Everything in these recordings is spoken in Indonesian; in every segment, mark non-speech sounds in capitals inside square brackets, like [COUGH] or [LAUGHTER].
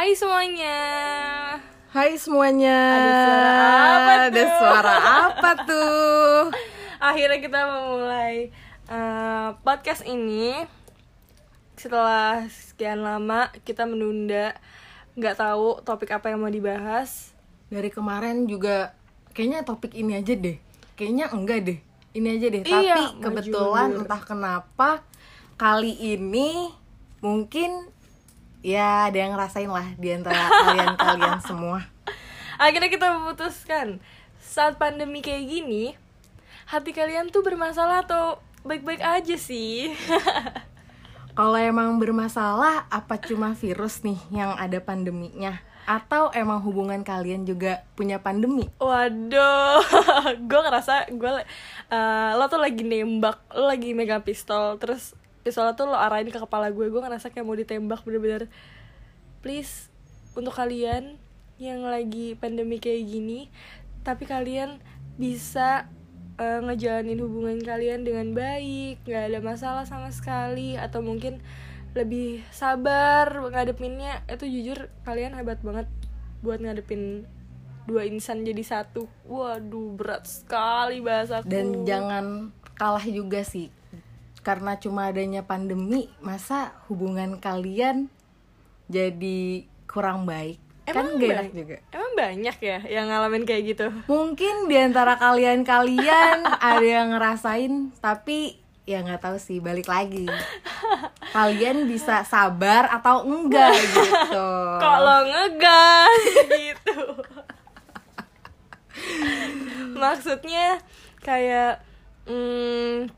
Hai semuanya. Hai semuanya. Ada suara apa Ada tuh? suara apa [LAUGHS] tuh? Akhirnya kita memulai eh, podcast ini setelah sekian lama kita menunda nggak tahu topik apa yang mau dibahas. Dari kemarin juga kayaknya topik ini aja deh. Kayaknya enggak deh. Ini aja deh. Iya, Tapi kebetulan entah kenapa kali ini mungkin ya ada yang ngerasain lah di antara kalian-kalian [LAUGHS] semua. Akhirnya kita memutuskan saat pandemi kayak gini hati kalian tuh bermasalah atau baik-baik aja sih. [LAUGHS] Kalau emang bermasalah apa cuma virus nih yang ada pandeminya? Atau emang hubungan kalian juga punya pandemi? Waduh, [LAUGHS] gue ngerasa gue eh, lo tuh lagi nembak, lo lagi megang pistol, terus pistolnya tuh lo arahin ke kepala gue, gue ngerasa kayak mau ditembak bener-bener. Please, untuk kalian yang lagi pandemi kayak gini, tapi kalian bisa eh, ngejalanin hubungan kalian dengan baik, nggak ada masalah sama sekali, atau mungkin lebih sabar ngadepinnya, itu jujur kalian hebat banget buat ngadepin dua insan jadi satu. Waduh berat sekali bahasaku Dan jangan kalah juga sih Karena cuma adanya pandemi Masa hubungan kalian jadi kurang baik? Kan Emang gak enak banyak- juga. emang banyak ya yang ngalamin kayak gitu? Mungkin di antara kalian-kalian [LAUGHS] ada yang ngerasain Tapi ya nggak tahu sih balik lagi. Kalian bisa sabar atau enggak [LAUGHS] gitu. Kalau ngegas [LAUGHS] gitu. Maksudnya kayak hmm,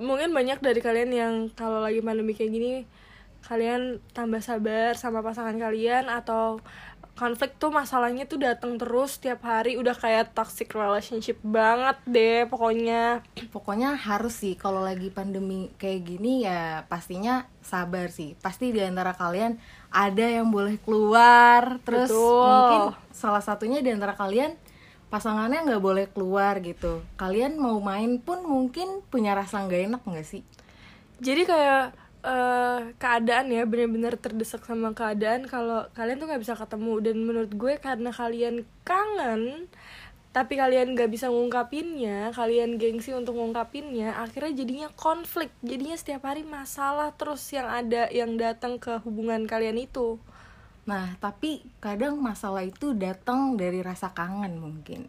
mungkin banyak dari kalian yang kalau lagi pandemi kayak gini kalian tambah sabar sama pasangan kalian atau konflik tuh masalahnya tuh datang terus tiap hari udah kayak toxic relationship banget deh pokoknya Pokoknya harus sih kalau lagi pandemi kayak gini ya pastinya sabar sih. Pasti di antara kalian ada yang boleh keluar, terus Betul. mungkin salah satunya di antara kalian pasangannya nggak boleh keluar gitu. Kalian mau main pun mungkin punya rasa nggak enak nggak sih? jadi kayak eh, keadaan ya bener-bener terdesak sama keadaan kalau kalian tuh nggak bisa ketemu dan menurut gue karena kalian kangen tapi kalian nggak bisa ngungkapinnya kalian gengsi untuk ngungkapinnya akhirnya jadinya konflik jadinya setiap hari masalah terus yang ada yang datang ke hubungan kalian itu Nah tapi kadang masalah itu datang dari rasa kangen mungkin.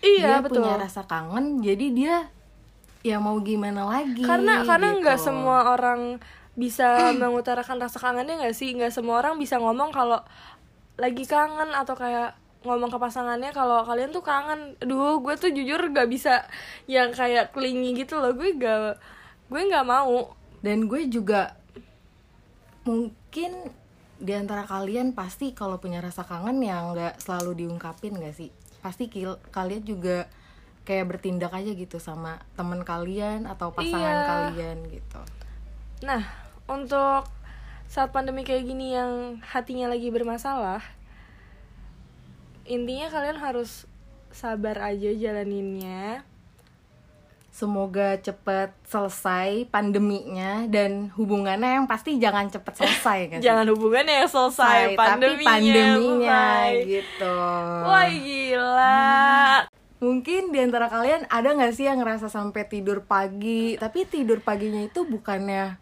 iya dia betul punya rasa kangen, jadi dia ya mau gimana lagi? karena karena nggak gitu. semua orang bisa [CLEARS THROAT] mengutarakan rasa kangennya nggak sih nggak semua orang bisa ngomong kalau lagi kangen atau kayak ngomong ke pasangannya kalau kalian tuh kangen aduh gue tuh jujur gak bisa yang kayak clingy gitu loh gue gak gue nggak mau dan gue juga mungkin di antara kalian pasti kalau punya rasa kangen yang nggak selalu diungkapin gak sih? Pasti kil- kalian juga kayak bertindak aja gitu sama temen kalian atau pasangan Iya. kalian gitu. Nah untuk saat pandemi kayak gini yang hatinya lagi bermasalah intinya kalian harus sabar aja jalaninnya semoga cepet selesai pandeminya dan hubungannya yang pasti jangan cepet selesai kan jangan hubungannya yang selesai, Selesai, pandeminya, tapi pandeminya gitu. Wah gila. Mungkin di antara kalian ada nggak sih yang ngerasa sampai tidur pagi, tapi tidur paginya itu bukannya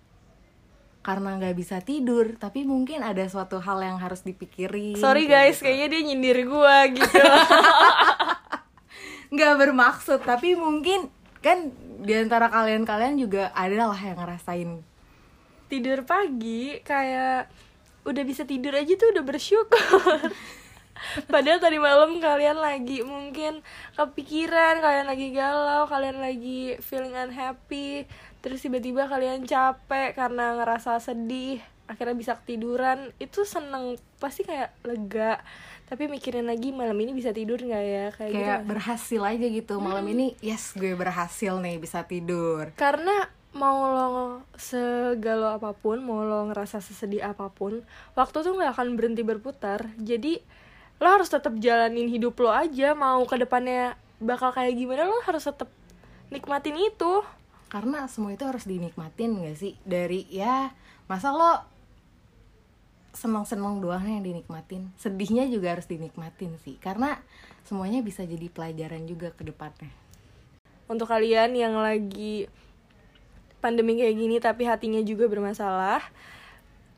karena nggak bisa tidur, tapi mungkin ada suatu hal yang harus dipikirin. Sorry guys, gitu. kayaknya dia nyindir gua gitu. [LAUGHS] Nggak bermaksud, tapi mungkin kan di antara kalian-kalian juga ada lah yang ngerasain. Tidur pagi kayak udah bisa tidur aja tuh udah bersyukur. [LAUGHS] Padahal tadi malam kalian lagi mungkin kepikiran, kalian lagi galau, kalian lagi feeling unhappy Terus tiba-tiba kalian capek karena ngerasa sedih Akhirnya bisa ketiduran, itu seneng, pasti kayak lega Tapi mikirin lagi malam ini bisa tidur nggak ya, kayak, gitu Kayak nggak? berhasil aja gitu malam ini, yes gue berhasil nih bisa tidur. karena mau lo segalau apa pun mau lo ngerasa sesedih apa pun waktu tuh nggak akan berhenti berputar jadi lo harus tetap jalanin hidup lo aja mau ke depannya bakal kayak gimana lo harus tetap nikmatin itu Karena semua itu harus dinikmatin gak sih? Dari ya, masa lo seneng-seneng doang yang dinikmatin. Sedihnya juga harus dinikmatin sih karena semuanya bisa jadi pelajaran juga ke depannya. Untuk kalian yang lagi pandemi kayak gini tapi hatinya juga bermasalah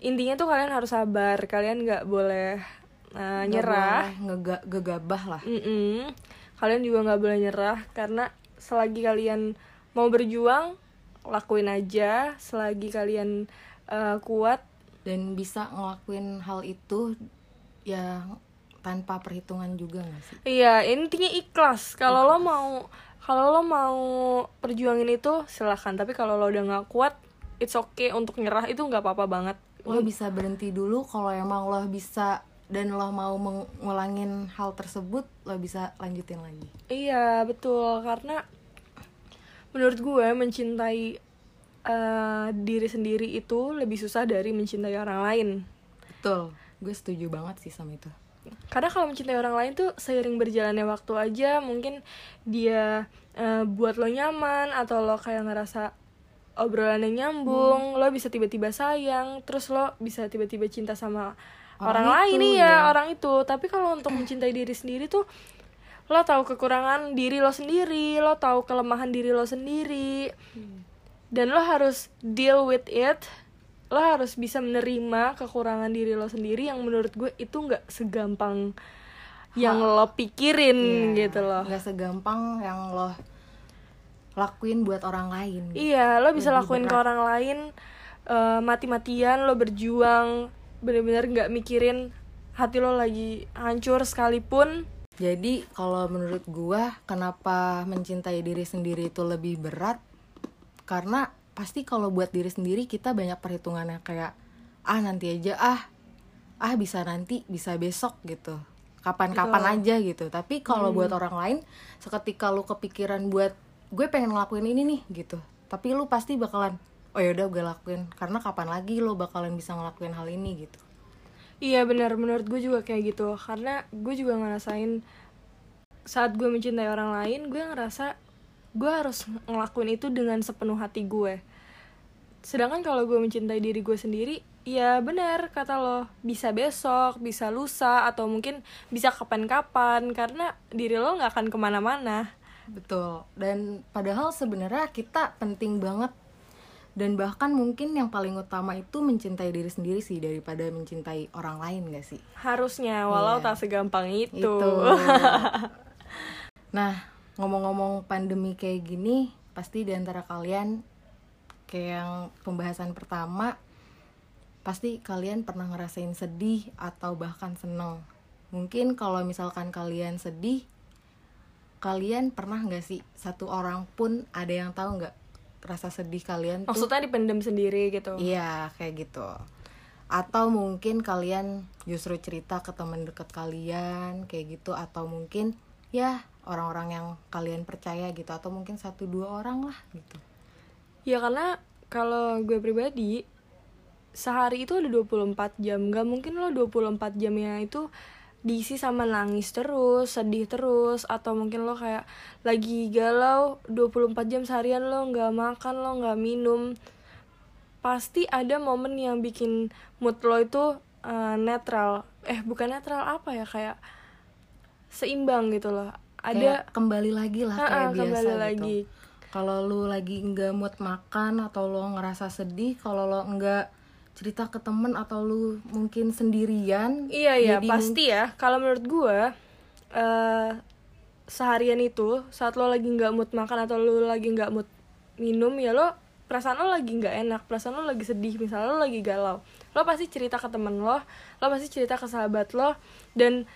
intinya tuh kalian harus sabar. Kalian nggak boleh uh, nyerah. nggak gegabah lah. Mm-mm. kalian juga nggak boleh nyerah karena selagi kalian mau berjuang lakuin aja. Selagi kalian uh, kuat dan bisa ngelakuin hal itu ya tanpa perhitungan juga gak sih? Iya intinya ikhlas. Kalau lo mau kalau lo mau perjuangin itu silahkan. Tapi kalau lo udah nggak kuat it's okay untuk nyerah. Itu nggak apa-apa banget. Lo bisa berhenti dulu. Kalau emang lo bisa dan lo mau ngulangin hal tersebut lo bisa lanjutin lagi. Iya betul. Karena menurut gue mencintai uh, diri sendiri itu lebih susah dari mencintai orang lain. Betul. Gue setuju banget sih sama itu. Karena kalau mencintai orang lain tuh seiring berjalannya waktu aja mungkin dia uh, buat lo nyaman atau lo kayak ngerasa obrolannya nyambung hmm. lo bisa tiba-tiba sayang terus lo bisa tiba-tiba cinta sama orang, orang lain nih ya, ya. orang itu. Tapi kalau untuk mencintai diri sendiri tuh lo tahu kekurangan diri lo sendiri lo tahu kelemahan diri lo sendiri. Hmm. Dan lo harus deal with it lo harus bisa menerima kekurangan diri lo sendiri yang menurut gue itu nggak segampang yang ha. lo pikirin yeah, gitu loh nggak segampang yang lo lakuin buat orang lain gitu. iya lo bisa Lebih lakuin berat. ke orang lain uh, mati-matian lo berjuang bener-bener nggak mikirin hati lo lagi hancur sekalipun jadi kalau menurut gue kenapa mencintai diri sendiri itu lebih berat karena pasti kalau buat diri sendiri kita banyak perhitungannya kayak ah nanti aja ah ah bisa nanti bisa besok gitu. Kapan-kapan aja gitu. Tapi kalau hmm. buat orang lain seketika lu kepikiran buat gue pengen ngelakuin ini nih gitu. Tapi lu pasti bakalan oh yaudah gue lakuin. Karena kapan lagi lo bakalan bisa ngelakuin hal ini gitu. Iya benar. Menurut gue juga kayak gitu. Karena gue juga ngerasain saat gue mencintai orang lain gue ngerasa gue harus ngelakuin itu dengan sepenuh hati gue sedangkan kalau gue mencintai diri gue sendiri ya benar kata lo bisa besok bisa lusa atau mungkin bisa kapan-kapan karena diri lo nggak akan ke mana-mana. Betul. Dan padahal sebenarnya kita penting banget. Dan bahkan mungkin yang paling utama itu mencintai diri sendiri sih daripada mencintai orang lain gak sih? Harusnya walau yeah. tak segampang itu, itu. [LAUGHS] nah ngomong-ngomong pandemi kayak gini pasti di antara kalian kayak yang pembahasan pertama pasti kalian pernah ngerasain sedih atau bahkan seneng. Mungkin kalau misalkan kalian sedih kalian pernah nggak sih satu orang pun ada yang tahu nggak rasa sedih kalian tuh? Maksudnya dipendam sendiri gitu? Iya kayak gitu. Atau mungkin kalian justru cerita ke teman dekat kalian kayak gitu. Atau mungkin ya orang-orang yang kalian percaya gitu atau mungkin satu dua orang lah gitu ya karena kalau gue pribadi sehari itu ada 24 jam gak mungkin lo 24 jamnya itu diisi sama nangis terus, sedih terus atau mungkin lo kayak lagi galau 24 jam seharian lo nggak makan, lo nggak minum. Pasti ada momen yang bikin mood lo itu uh, netral. Eh, bukan netral apa ya kayak seimbang gitu loh. Ada kayak kembali lagi lah kayak uh, biasa kembali gitu. lagi kalau lu lagi nggak mood makan atau lo ngerasa sedih kalau lo nggak cerita ke temen atau lu mungkin sendirian iya iya pasti ya kalau menurut gue uh, seharian itu saat lo lagi nggak mood makan atau lo lagi nggak mood minum ya lo perasaan lo lagi nggak enak perasaan lo lagi sedih misalnya lo lagi galau lo pasti cerita ke temen lo lo pasti cerita ke sahabat lo dan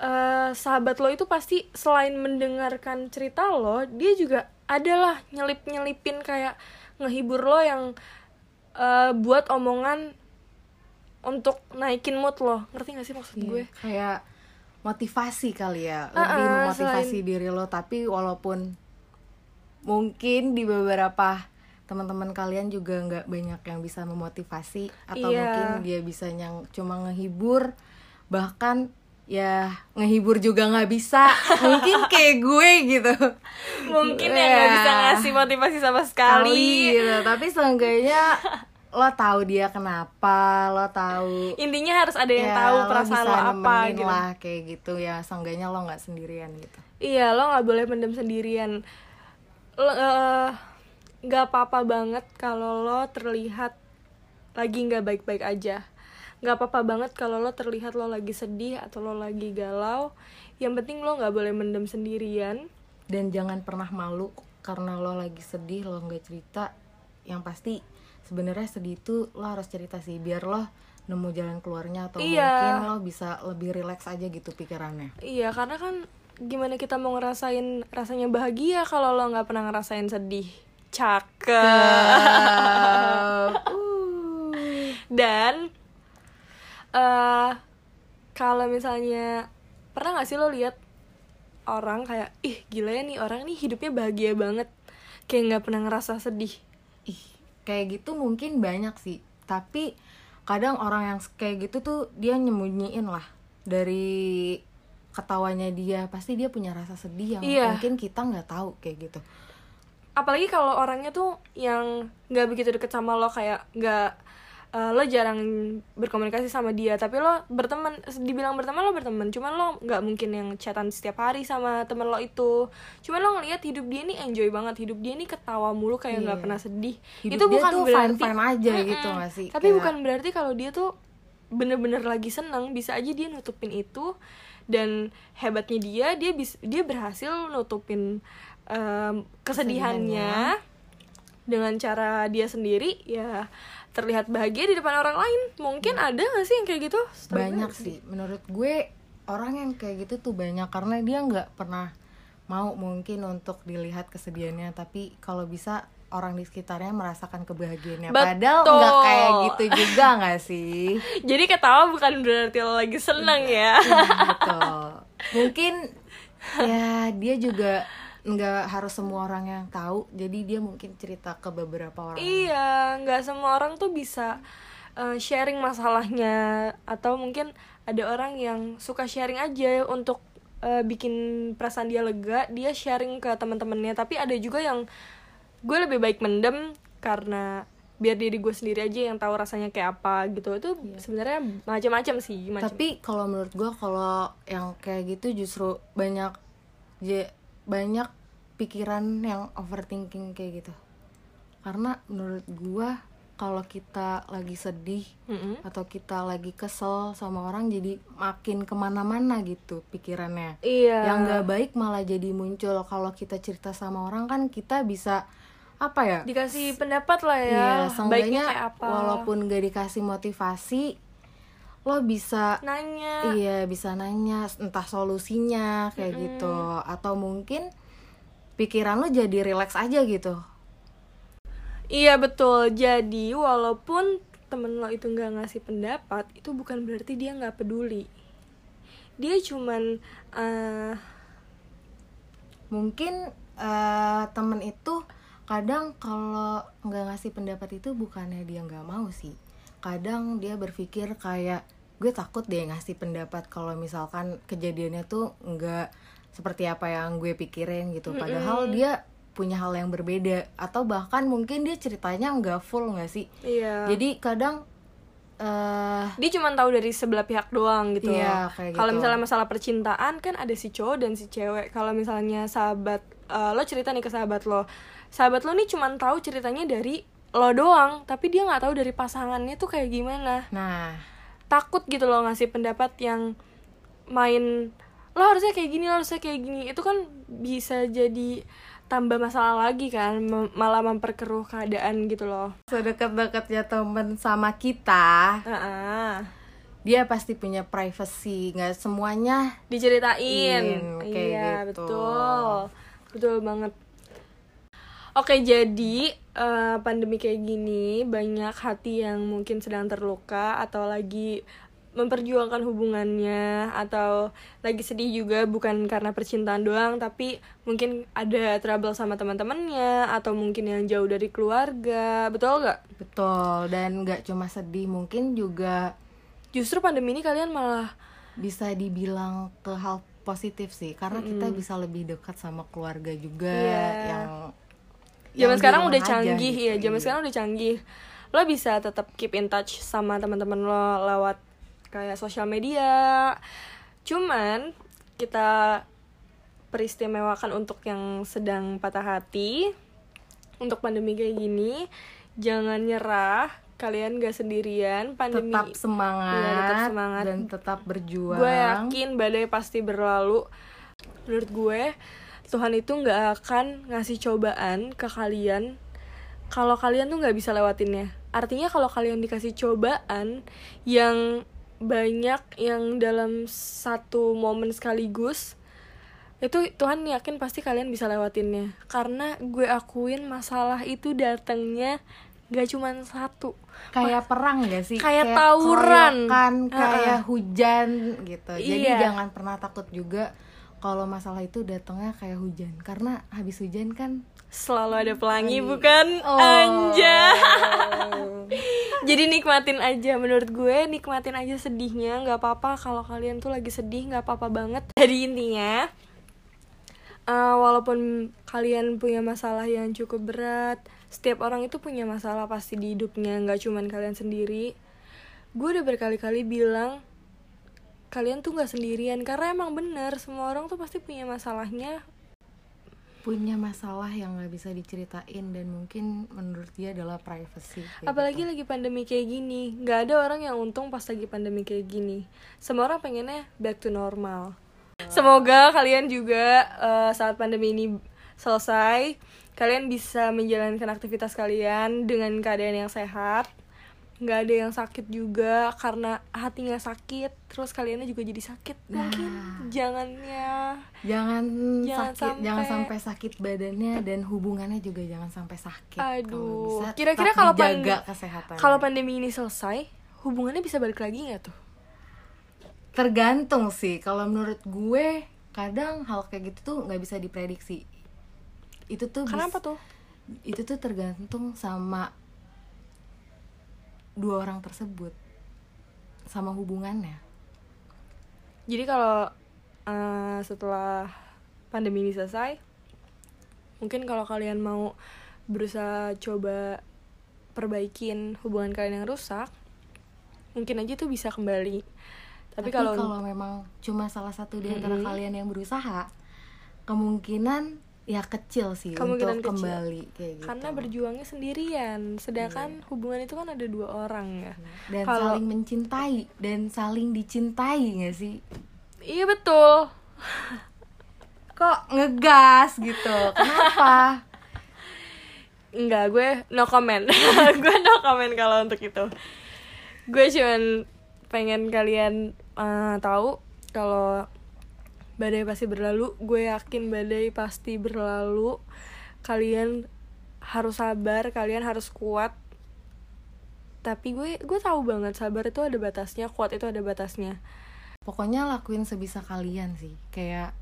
uh, sahabat lo itu pasti selain mendengarkan cerita lo dia juga adalah nyelip nyelipin kayak ngehibur lo yang uh, buat omongan untuk naikin mood lo. Ngerti gak sih maksud yeah, gue? kayak motivasi kali ya lebih uh -uh, memotivasi selain... diri lo. Tapi walaupun mungkin di beberapa teman-teman kalian juga nggak banyak yang bisa memotivasi atau yeah. mungkin dia bisa yang cuma ngehibur bahkan ya ngehibur juga nggak bisa. [LAUGHS] Mungkin kayak gue gitu. Mungkin ya nggak bisa ngasih motivasi sama sekali. Gitu. Tapi seenggaknya lo tahu dia kenapa lo tahu intinya harus ada yang ya, tahu perasaan bisa lo apa gitu. lah kayak gitu. Ya seenggaknya lo nggak sendirian gitu. Iya lo nggak boleh mendem sendirian. Lo eh, nggak apa-apa banget kalau lo terlihat lagi nggak baik-baik aja nggak apa-apa banget kalau lo terlihat lo lagi sedih atau lo lagi galau. Yang penting lo nggak boleh mendem sendirian. Dan jangan pernah malu karena lo lagi sedih lo nggak cerita. Yang pasti sebenarnya sedih itu lo harus cerita sih biar lo nemu jalan keluarnya atau Iya. mungkin lo bisa lebih rileks aja gitu pikirannya. Iya karena kan gimana kita mau ngerasain rasanya bahagia kalau lo nggak pernah ngerasain sedih. Cakep. Uh. [LAUGHS] dan eh kalau misalnya pernah nggak sih lo lihat orang kayak ih gila ya nih orang nih hidupnya bahagia banget. Kayak nggak pernah ngerasa sedih. Ih kayak gitu mungkin banyak sih. Tapi kadang orang yang kayak gitu tuh dia nyembunyiin lah dari ketawanya dia. Pasti dia punya rasa sedih yang Iya. mungkin kita nggak tahu kayak gitu. Apalagi kalau orangnya tuh yang nggak begitu deket sama lo kayak nggak eh, lo jarang berkomunikasi sama dia tapi lo berteman dibilang berteman lo berteman cuman lo nggak mungkin yang chatan setiap hari sama temen lo itu cuman lo ngelihat hidup dia nih enjoy banget hidup dia nih ketawa mulu kayak nggak Iya. pernah sedih Hidup itu dia bukan tuh berarti fine-fine aja Mm-mm. gitu nggak sih? tapi Kayak- bukan berarti kalau dia tuh bener-bener lagi seneng bisa aja dia nutupin itu dan hebatnya dia dia bis dia berhasil nutupin em, kesedihannya dengan cara dia sendiri ya terlihat bahagia di depan orang lain. Mungkin ada gak sih yang kayak gitu? Banyak sih. menurut gue orang yang kayak gitu tuh banyak. Karena dia nggak pernah mau mungkin untuk dilihat kesedihannya. Tapi kalau bisa orang di sekitarnya merasakan kebahagiaannya. Betul. padahal nggak kayak gitu juga [LAUGHS] nggak sih? Jadi ketawa bukan berarti lo lagi seneng ya. Betul. Mungkin ya dia juga nggak harus semua orang yang tahu jadi dia mungkin cerita ke beberapa orang. Iya nggak semua orang tuh bisa eh, sharing masalahnya atau mungkin ada orang yang suka sharing aja untuk eh, bikin perasaan dia lega dia sharing ke teman-temannya. Tapi ada juga yang gue lebih baik mendem karena biar diri gue sendiri aja yang tahu rasanya kayak apa gitu. Itu sebenarnya macam-macam sih macam. Tapi kalau menurut gue kalau yang kayak gitu justru banyak je- banyak pikiran yang overthinking kayak gitu. Karena menurut gue kalau kita lagi sedih Mm-mm. atau kita lagi kesel sama orang jadi makin ke mana-mana gitu pikirannya. Iya. Yang nggak baik malah jadi muncul. Kalau kita cerita sama orang kan kita bisa apa ya dikasih pendapat lah ya Iya, baiknya kayak apa. walaupun gak dikasih motivasi lo bisa nanya. Iya bisa nanya entah solusinya kayak gitu. Atau mungkin pikiran lo jadi rileks aja gitu Iya betul. Jadi walaupun temen lo itu nggak ngasih pendapat, itu bukan berarti dia nggak peduli. Dia cuman eh, mungkin eh, temen itu kadang kalau nggak ngasih pendapat itu bukannya dia nggak mau sih kadang dia berpikir kayak gue takut deh ngasih pendapat kalau misalkan kejadiannya tuh nggak seperti apa yang gue pikirin gitu padahal dia punya hal yang berbeda atau bahkan mungkin dia ceritanya nggak full nggak sih iya. jadi kadang eh dia cuma tahu dari sebelah pihak doang gitu. Iya, Kalau gitu. misalnya masalah percintaan kan ada si cowok dan si cewek. Kalau misalnya sahabat eh, lo cerita nih ke sahabat lo, sahabat lo nih cuma tahu ceritanya dari lo doang, tapi dia nggak tahu dari pasangannya tuh kayak gimana. nah takut gitu loh ngasih pendapat yang main lo harusnya kayak gini lo harusnya kayak gini. Itu kan bisa jadi tambah masalah lagi kan mem- malah memperkeruh keadaan gitu loh. Sedekat-dekatnya temen sama kita Heeh. dia pasti punya privacy nggak semuanya diceritain. In, iya gitu. betul. Betul banget. Oke jadi eh, pandemi kayak gini banyak hati yang mungkin sedang terluka atau lagi memperjuangkan hubungannya atau lagi sedih juga bukan karena percintaan doang tapi mungkin ada trouble sama teman-temannya atau mungkin yang jauh dari keluarga betul gak? betul dan nggak cuma sedih mungkin juga Justru pandemi ini kalian malah bisa dibilang ke hal positif sih karena kita bisa lebih dekat sama keluarga juga Iya. yang zaman sekarang udah aja canggih gitu. ya zaman sekarang udah canggih lo bisa tetap keep in touch sama teman-teman lo lewat kayak sosial media. Cuman kita peristimewakan untuk yang sedang patah hati untuk pandemi kayak gini jangan nyerah kalian gak sendirian pandemi tetap semangat, Iya, tetap semangat. dan tetap berjuang. Gue yakin badai pasti berlalu. Menurut gue Tuhan itu nggak akan ngasih cobaan ke kalian kalau kalian tuh nggak bisa lewatinnya. Artinya kalau kalian dikasih cobaan yang banyak yang dalam satu momen sekaligus itu Tuhan yakin pasti kalian bisa lewatinnya karena gue akuin masalah itu datangnya gak cuman satu kayak perang gak sih Kayak tawuran. keroyokan, Ah, kayak ah. hujan gitu jadi Iya. jangan pernah takut juga kalau masalah itu datangnya kayak hujan karena habis hujan kan selalu ada pelangi bukan Oh. anja [LAUGHS] jadi nikmatin aja menurut gue nikmatin aja sedihnya. Nggak apa-apa kalau kalian tuh lagi sedih nggak apa-apa banget. [LAUGHS] Jadi intinya eh, walaupun kalian punya masalah yang cukup berat setiap orang itu punya masalah pasti di hidupnya nggak cuman kalian sendiri. Gue udah berkali-kali bilang kalian tuh nggak sendirian. Karena emang bener semua orang tuh pasti punya masalahnya punya masalah yang nggak bisa diceritain dan mungkin menurut dia adalah privacy kayak Apalagi gitu. lagi pandemi kayak gini, nggak ada orang yang untung pas lagi pandemi kayak gini. Semua orang pengennya back to normal. Semoga kalian juga eh, saat pandemi ini selesai, kalian bisa menjalankan aktivitas kalian dengan keadaan yang sehat. Nggak ada yang sakit juga karena hatinya sakit, terus kaliannya juga jadi sakit. Mungkin jangannya jangan, Jangan sakit jangan sampai- sampai sakit badannya dan hubungannya juga jangan sampai sakit Aduh, kira-kira kalau kesehatan kalau pandemi ini selesai, hubungannya bisa balik lagi nggak tuh? tergantung sih kalau menurut gue kadang hal kayak gitu tuh nggak bisa diprediksi itu tuh bis- Kenapa tuh? itu tuh tergantung sama dua orang tersebut sama hubungannya Jadi kalau eh, setelah pandemi ini selesai, mungkin kalau kalian mau berusaha coba perbaikin hubungan kalian yang rusak, mungkin aja tuh bisa kembali. Tapi, tapi, kalau kalau memang cuma salah satu di antara Mm-mm. kalian yang berusaha kemungkinan ya kecil sih Kemungkinan untuk kecil. kembali kayak gitu karena berjuangnya sendirian, sedangkan hubungan itu kan ada dua orang ya. dan kalau- saling mencintai dan saling dicintai nggak sih Iya betul. [LAUGHS] kok ngegas gitu kenapa Enggak, gue no comment. [LAUGHS] gue no comment kalau untuk itu. Gue cuman pengen kalian eh, tahu kalau badai pasti berlalu. Gue yakin badai pasti berlalu. Kalian harus sabar, kalian harus kuat. Tapi gue gue tahu banget sabar itu ada batasnya, kuat itu ada batasnya. pokoknya lakuin sebisa kalian sih kayak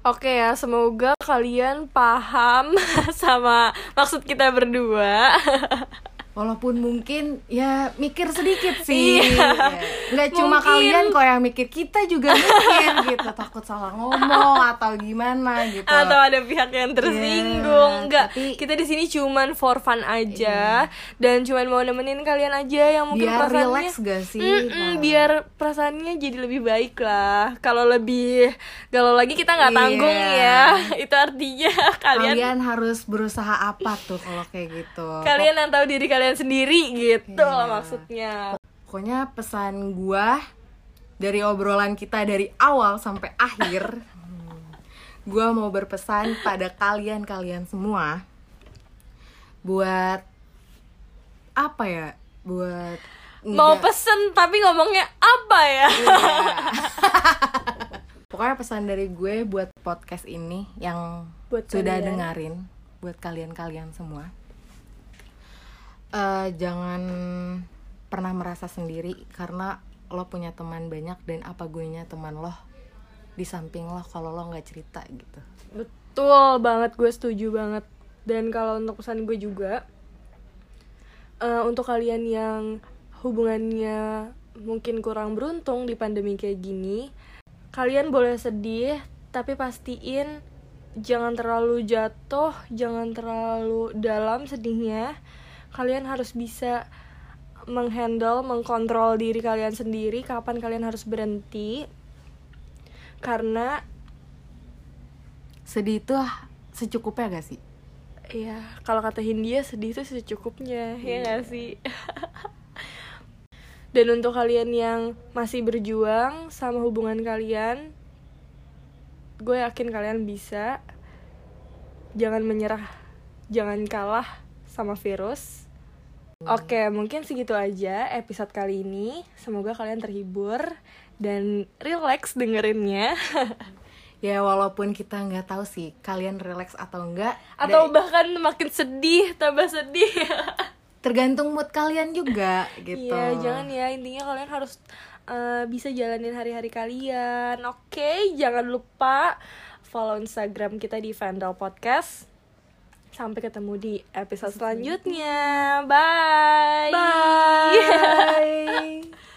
Oke ya, semoga kalian paham [LAUGHS] sama maksud kita berdua. [LAUGHS] walaupun mungkin ya mikir sedikit [LAUGHS] sih. Iya. Ya. nggak cuma kalian kok yang mikir kita juga mikir gitu. Takut salah ngomong atau gimana gitu. Atau ada pihak yang tersinggung. Iya, enggak tapi- kita di sini cuman for fun aja. Dan cuman mau nemenin kalian aja yang mungkin biar perasaannya relax gak sih? Mm-mm, Nah. biar perasaannya jadi lebih baik lah. Kalau lebih kalau lagi kita nggak tanggung Iya. ya. [LAUGHS] Itu artinya kalian kalian harus berusaha apa tuh kalau kayak gitu? Kalian yang tahu diri kalian sendiri gitu Iya. lah maksudnya Pokoknya pesan gua dari obrolan kita dari awal sampai akhir, [LAUGHS] gua mau berpesan pada kalian-kalian semua buat apa ya? Buat mau pesen tapi ngomongnya apa ya Iya. [LAUGHS] Pokoknya pesan dari gue buat podcast ini yang Buat sudah kalian. dengerin buat kalian-kalian semua. Eh, jangan pernah merasa sendiri karena lo punya teman banyak dan apa gunanya teman lo di samping lo kalau lo nggak cerita gitu. Betul banget, gue setuju banget. Dan kalau untuk pesan gue juga, eh, untuk kalian yang hubungannya mungkin kurang beruntung di pandemi kayak gini, kalian boleh sedih, tapi pastiin jangan terlalu jatuh, jangan terlalu dalam sedihnya. Kalian harus bisa menghandle, mengkontrol diri kalian sendiri kapan kalian harus berhenti. Karena sedih itu secukupnya gak sih? Ya kalau kata Hindia sedih itu secukupnya ya gak sih? [LAUGHS] Dan untuk kalian yang masih berjuang sama hubungan kalian gue yakin kalian bisa. Jangan menyerah jangan kalah sama virus Oke, mungkin segitu aja episode kali ini. Semoga kalian terhibur dan relax dengerinnya. [LAUGHS] ya walaupun kita nggak tahu sih kalian relax atau enggak Atau bahkan makin sedih, tambah sedih. [LAUGHS] tergantung mood kalian juga gitu Iya, jangan ya. Intinya kalian harus eh, bisa jalanin hari-hari kalian. Oke, jangan lupa follow Instagram kita di Vandal Podcast. Sampai ketemu di episode selanjutnya. Bye. bye [LAUGHS]